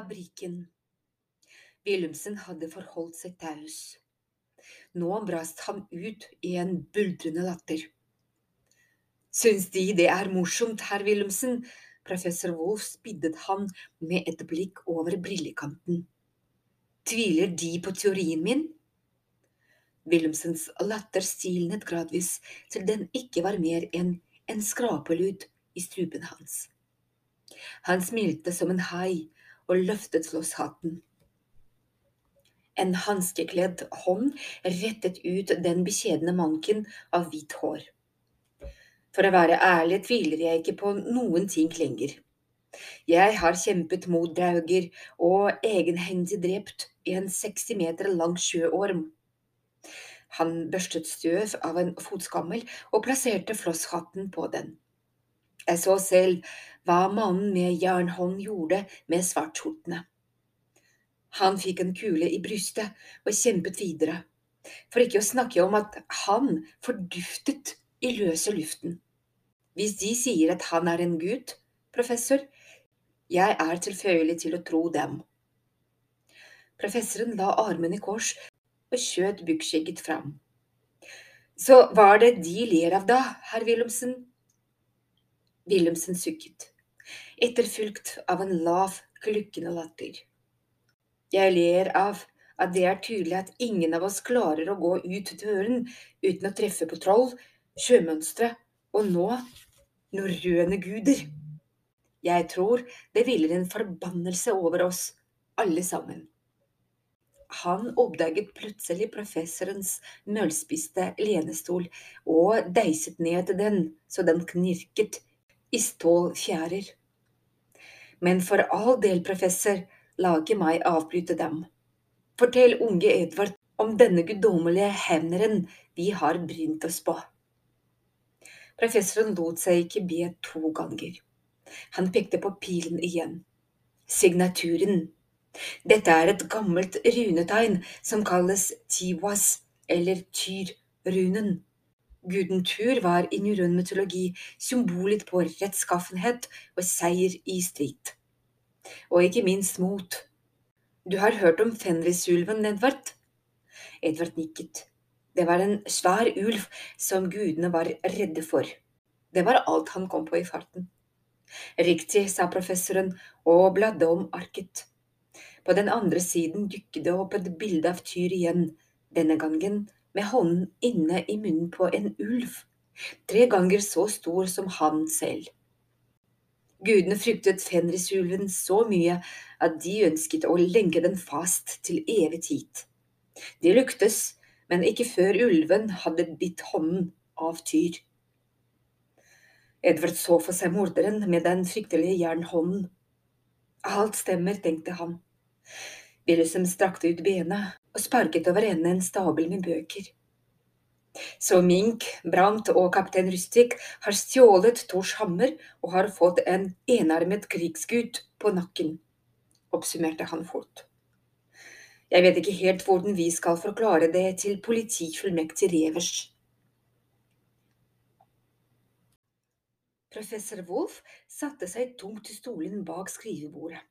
fabrikken. Wilhelmsen hadde forholdt seg taus. Nå brast han ut i en buldrende latter. Syns De det er morsomt, herr Wilhelmsen? Professor Wolff spiddet han med et blikk over brillekanten. Tviler De på teorien min? Wilhelmsens latter stilnet gradvis til den ikke var mer enn en skrapelyd i strupen hans. Han smilte som en hai og løftet flosshatten. En hanskekledd hånd rettet ut den beskjedne manken av hvitt hår. For å være ærlig tviler jeg ikke på noen ting lenger. Jeg har kjempet mot drauger og egenhendig drept en 60 meter lang sjøorm. Han børstet støv av en fotskammel og plasserte flosshatten på den. Jeg så selv hva mannen med jernhånd gjorde med svartskjortene. Han fikk en kule i brystet og kjempet videre, for ikke å snakke om at han forduftet i løse luften. Hvis de sier at han er en gud, professor, jeg er tilføyelig til å tro dem. Professoren la armen i kors og skjøt bukkskjegget fram. Så hva er det de ler av da, herr Wilhelmsen? Wilhelmsen sukket, etterfulgt av en lav, klukkende latter. Jeg ler av at det er tydelig at ingen av oss klarer å gå ut døren uten å treffe på troll, sjømønstre og nå norrøne guder. Jeg tror det hviler en forbannelse over oss alle sammen. Han oppdaget plutselig professorens møllspiste lenestol og deiset ned den så den knirket i stålfjærer. Men for all del, professor, la ikke meg avbryte dem. Fortell unge Edvard om denne guddommelige hevneren vi har brynt oss på. Professoren lot seg ikke be to ganger. Han pekte på pilen igjen. Signaturen. Dette er et gammelt runetegn som kalles Tiwas, eller Tyr-runen. Guden Tur var i norrøn mytologi symbolet på rettskaffenhet og seier i strid og ikke minst mot. Du har hørt om Fenrisulven, Edvard? Edvard nikket. Det var en svær ulv som gudene var redde for. Det var alt han kom på i farten. Riktig, sa professoren og bladde om arket. På den andre siden dukket det opp et bilde av Tyr igjen, denne gangen med hånden inne i munnen på en ulv, tre ganger så stor som han selv. Gudene fryktet Fenrisulven så mye at de ønsket å lenke den fast til evig tid. De lyktes, men ikke før ulven hadde bitt hånden av Tyr. Edvard så for seg morderen med den fryktelige jernhånden. Alt stemmer, tenkte han. Wilhelm strakte ut bena og sparket over ende en stabel med bøker. Så Mink, Brant og kaptein Rustik har stjålet Tors hammer og har fått en enarmet krigsgutt på nakken, oppsummerte han fort. Jeg vet ikke helt hvordan vi skal forklare det til politifullmektig Revers. Professor Wolff satte seg tungt i stolen bak skrivebordet.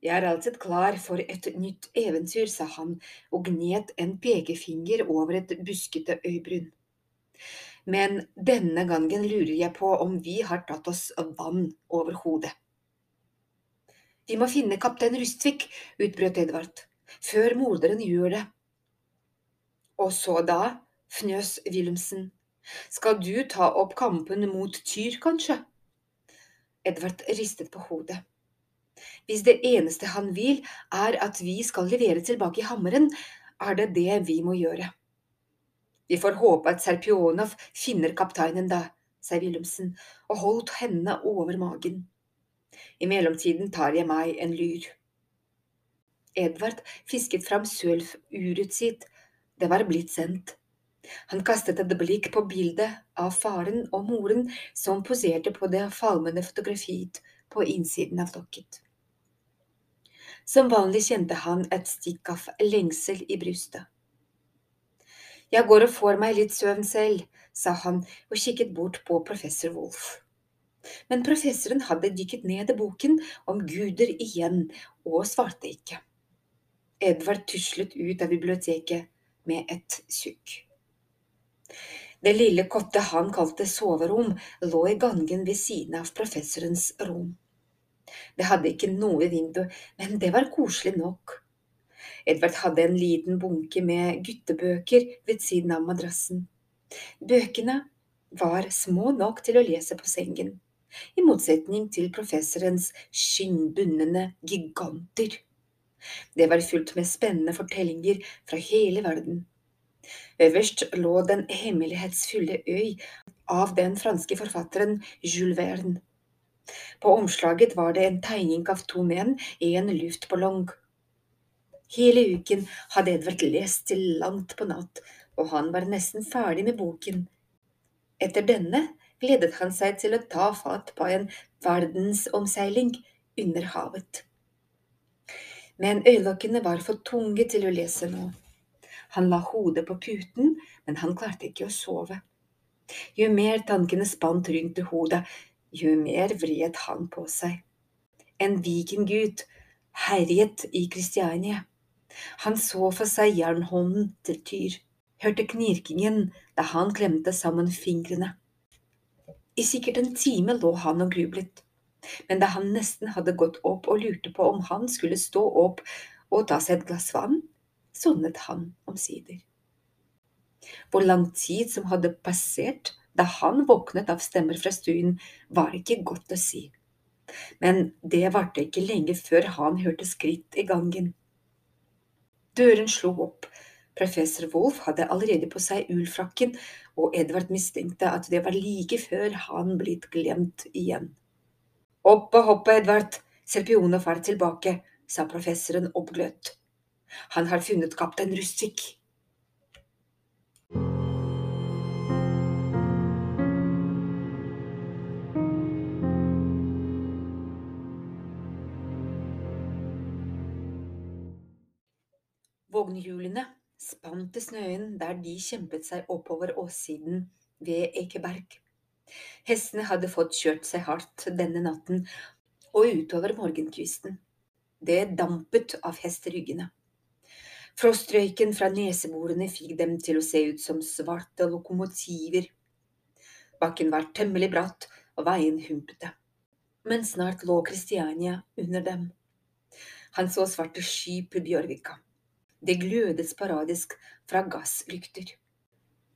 Jeg er alltid klar for et nytt eventyr, sa han og gnet en pekefinger over et buskete øyebryn. Men denne gangen lurer jeg på om vi har tatt oss vann over hodet. Vi må finne kaptein Rustvik, utbrøt Edvard, før morderen gjør det. Og så da, fnøs Wilhelmsen, skal du ta opp kampen mot Tyr, kanskje? Edvard ristet på hodet. Hvis det eneste han vil, er at vi skal levere tilbake hammeren, er det det vi må gjøre. Vi får håpe at Serpionov finner kapteinen da, sa Wilhelmsen og holdt hendene over magen. I mellomtiden tar jeg meg en lyr. Edvard fisket fram sølvuret sitt, det var blitt sendt. Han kastet et blikk på bildet av faren og moren som poserte på det falmende fotografiet på innsiden av dokket. Som vanlig kjente han et stikk av lengsel i brystet. Jeg går og får meg litt søvn selv, sa han og kikket bort på professor Wolff. Men professoren hadde dykket ned i boken om guder igjen, og svarte ikke. Edvard tuslet ut av biblioteket med et sukk. Det lille kottet han kalte soverom, lå i gangen ved siden av professorens rom. Det hadde ikke noe vindu, men det var koselig nok. Edvard hadde en liten bunke med guttebøker ved siden av madrassen. Bøkene var små nok til å lese på sengen, i motsetning til professorens skinnbundne giganter. Det var fullt med spennende fortellinger fra hele verden. Øverst lå Den hemmelighetsfulle øy av den franske forfatteren Jules Verne. På omslaget var det en tegning av to menn i en luftballong. Hele uken hadde Edvard lest til langt på natt, og han var nesten ferdig med boken. Etter denne gledet han seg til å ta fatt på en verdensomseiling under havet. Men øyelokkene var for tunge til å lese nå. Han la hodet på puten, men han klarte ikke å sove. Jo mer tankene spant rundt hodet, jo mer vred han på seg. En vikinggutt herjet i Kristiania. Han så for seg jernhånden til Tyr, hørte knirkingen da han klemte sammen fingrene. I sikkert en time lå han og grublet, men da han nesten hadde gått opp og lurte på om han skulle stå opp og ta seg et glass vann, sovnet han omsider. Hvor lang tid som hadde passert da han våknet av stemmer fra stuen, var ikke godt å si. Men det varte ikke lenge før han hørte skritt i gangen. Døren slo opp. Professor Wolf hadde allerede på seg ullfrakken, og Edvard mistenkte at det var like før han blitt glemt igjen. Opp og hoppe, Edvard, Serpionov er tilbake, sa professoren oppgløtt. Han har funnet kaptein Rustvik. Vognhjulene spant til snøen der de kjempet seg oppover åssiden ved Ekeberg. Hestene hadde fått kjørt seg hardt denne natten og utover morgenkvisten. Det dampet av hesteryggene. Frostrøyken fra neseborene fikk dem til å se ut som svarte lokomotiver. Bakken var temmelig bratt, og veien humpete. Men snart lå Kristiania under dem. Han så svarte sky på Bjørvika. Det glødet sporadisk fra gasslykter.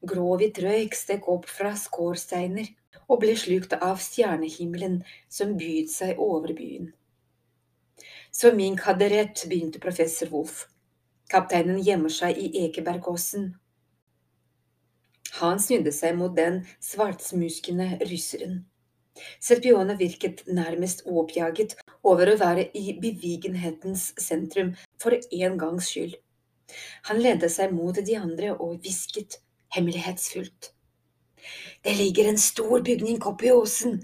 Gråhvit røyk stek opp fra skårsteiner og ble slukt av stjernehimmelen som bydde seg over byen. Så Mink hadde rett, begynte professor Wolf. Kapteinen gjemmer seg i Ekebergåsen. Han snudde seg mot den svartsmuskende russeren. Serpione virket nærmest oppjaget over å være i bevigenhetens sentrum for en gangs skyld. Han lente seg mot de andre og hvisket hemmelighetsfullt. Det ligger en stor bygning oppi åsen.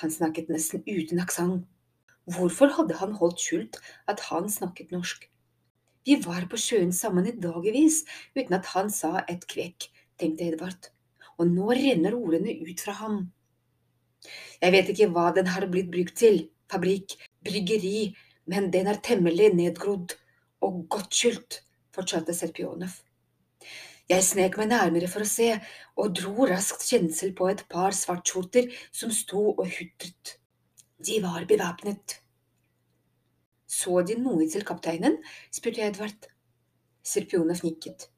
Han snakket nesten uten aksent. Hvorfor hadde han holdt skjult at han snakket norsk? Vi var på sjøen sammen i dagevis uten at han sa et kvekk, tenkte Edvard, og nå renner ordene ut fra ham. Jeg vet ikke hva den har blitt brukt til, fabrikk, bryggeri, men den er temmelig nedgrodd og godt skjult fortsatte Serpionov. Jeg snek meg nærmere for å se, og dro raskt kjensel på et par svartskjorter som sto og hutret. De var bevæpnet. Så de noe til kapteinen? spurte Edvard. Serpionov nikket.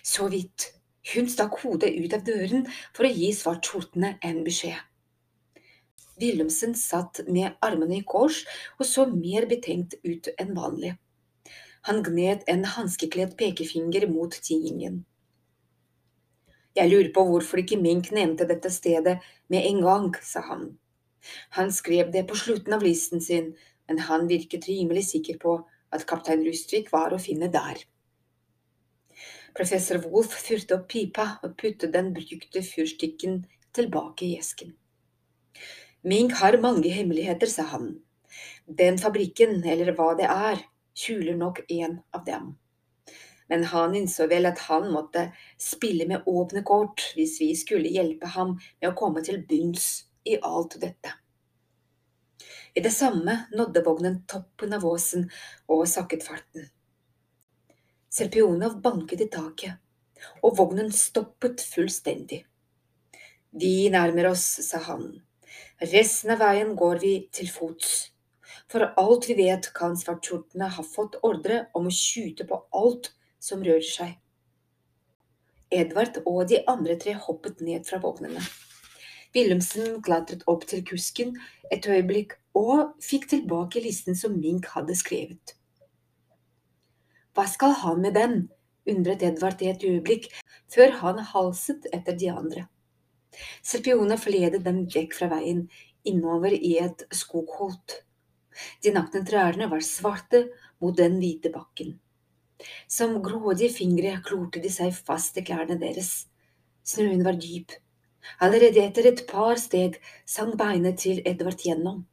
Så vidt. Hun stakk hodet ut av døren for å gi svartskjortene en beskjed. Wilhelmsen satt med armene i kors og så mer betenkt ut enn vanlig. Han gned en hanskekledd pekefinger mot tiingen. Jeg lurer på hvorfor ikke Mink nevnte dette stedet med en gang, sa han. Han skrev det på slutten av listen sin, men han virket rimelig sikker på at kaptein Rustvik var å finne der. Professor Wolf fyrte opp pipa og puttet den brukte fyrstikken tilbake i esken. Mink har mange hemmeligheter, sa han. Den fabrikken, eller hva det er, skjuler nok en av dem. Men han innså vel at han måtte spille med åpne kort hvis vi skulle hjelpe ham med å komme til bunns i alt dette. I det samme nådde vognen toppen av åsen og sakket farten. Serpionov banket i taket, og vognen stoppet fullstendig. Vi nærmer oss, sa han. Resten av veien går vi til fots. For alt vi vet, kan svartskjortene ha fått ordre om å skyte på alt som rører seg. Edvard og de andre tre hoppet ned fra vognene. Wilhelmsen klatret opp til kusken et øyeblikk og fikk tilbake listen som Mink hadde skrevet. Hva skal han med den? undret Edvard i et øyeblikk, før han halset etter de andre. Serpione forledet dem vekk fra veien, innover i et skogholt. De nakne trærne var svarte mot den hvite bakken. Som grådige fingre klorte de seg fast i klærne deres. Snøen var dyp. Allerede etter et par steg sang beinet til Edvard gjennom.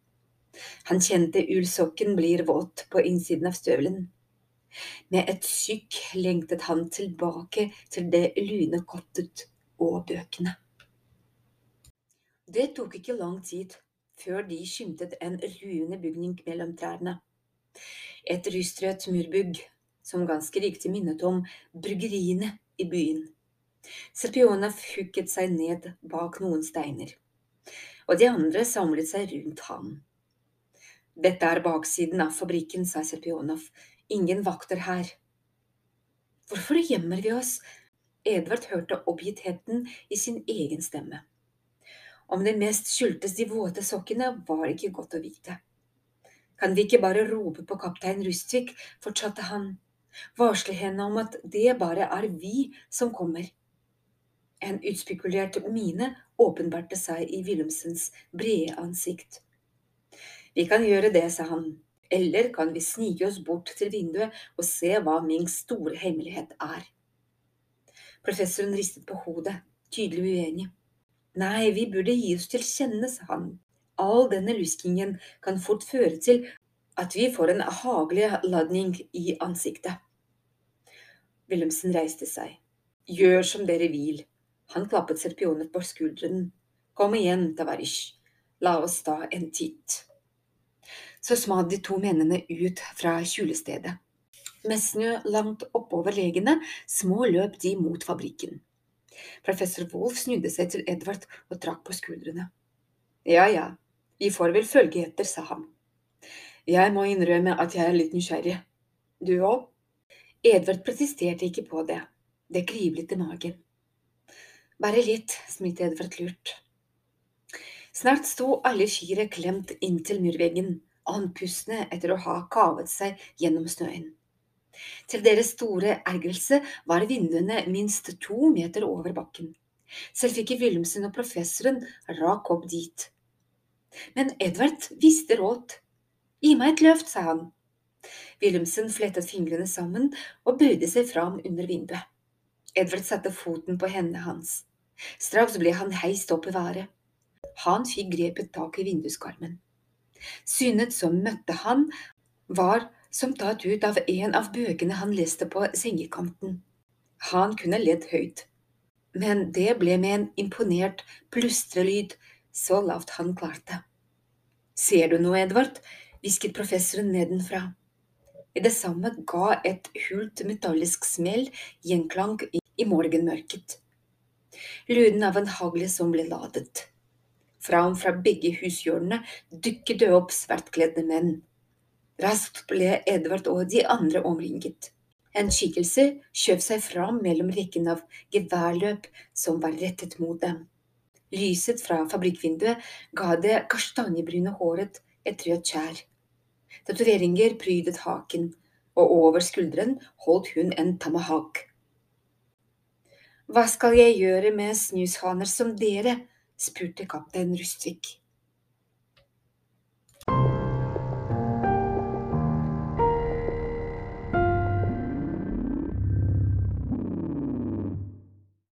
Han kjente ullsokken blir våt på innsiden av støvelen. Med et sykk lengtet han tilbake til det lune kottet og bøkene. Det tok ikke lang tid før de skimtet en ruende bygning mellom trærne. Et rystrødt murbygg som ganske riktig minnet om bryggeriene i byen. Serpionov hukket seg ned bak noen steiner, og de andre samlet seg rundt ham. Dette er baksiden av fabrikken, sa Serpionov. Ingen vakter her. Hvorfor gjemmer vi oss? Edvard hørte oppgittheten i sin egen stemme. Om det mest skyldtes de våte sokkene, var ikke godt å vite. Kan vi ikke bare rope på kaptein Rustvik, fortsatte han varsle henne om at det bare er vi som kommer. En utspekulert mine åpenbarte seg i Wilhelmsens brede ansikt. Vi kan gjøre det, sa han, eller kan vi snike oss bort til vinduet og se hva Mings store hemmelighet er. Professoren ristet på hodet, tydelig uenig. Nei, vi burde gi oss til kjenne, sa han. All denne luskingen kan fort føre til at vi får en hagelig ladning i ansiktet. Wilhelmsen reiste seg. Gjør som dere vil. Han klappet Serpionet på skulderen. Kom igjen, Tavarish. La oss ta en titt. Så smad de to mennene ut fra kjulestedet. Med snø langt oppover legene små løp de mot fabrikken. Professor Wolf snudde seg til Edvard og trakk på skuldrene. Ja, ja, vi får vel følge etter, sa han. Jeg må innrømme at jeg er litt nysgjerrig. Du òg? Edvard protesterte ikke på det. Det kriblet i magen. Bare litt, smilte Edvard lurt. Snart sto alle fire klemt inntil murveggen, andpustne etter å ha kavet seg gjennom snøen. Til deres store ergrelse var vinduene minst to meter over bakken. Selv ikke Wilhelmsen og professoren rak opp dit. Men Edvard visste råd. Gi meg et løft, sa han. Wilhelmsen flettet fingrene sammen og bøyde seg fram under vinduet. Edvard satte foten på hendene hans. Straks ble han heist opp i været. Han fikk grepet tak i vinduskarmen. Synet som møtte han, var som tatt ut av en av bøkene han leste på sengekanten. Han kunne ledd høyt, men det ble med en imponert plustrelyd så lavt han klarte. Ser du noe, Edvard? hvisket professoren nedenfra. I det samme ga et hult metallisk smell gjenklang i morgenmørket. Lyden av en hagle som ble ladet. Fram fra begge hushjørnene dukket det opp svartkledde menn. Raskt ble Edvard og de andre omringet. En skikkelse skjøv seg fram mellom rekken av geværløp som var rettet mot dem. Lyset fra fabrikkvinduet ga det kastanjebrune håret et rødt skjær. Tatoveringer prydet haken, og over skulderen holdt hun en tamahak. Hva skal jeg gjøre med snushaner som dere? spurte kaptein Rustvik.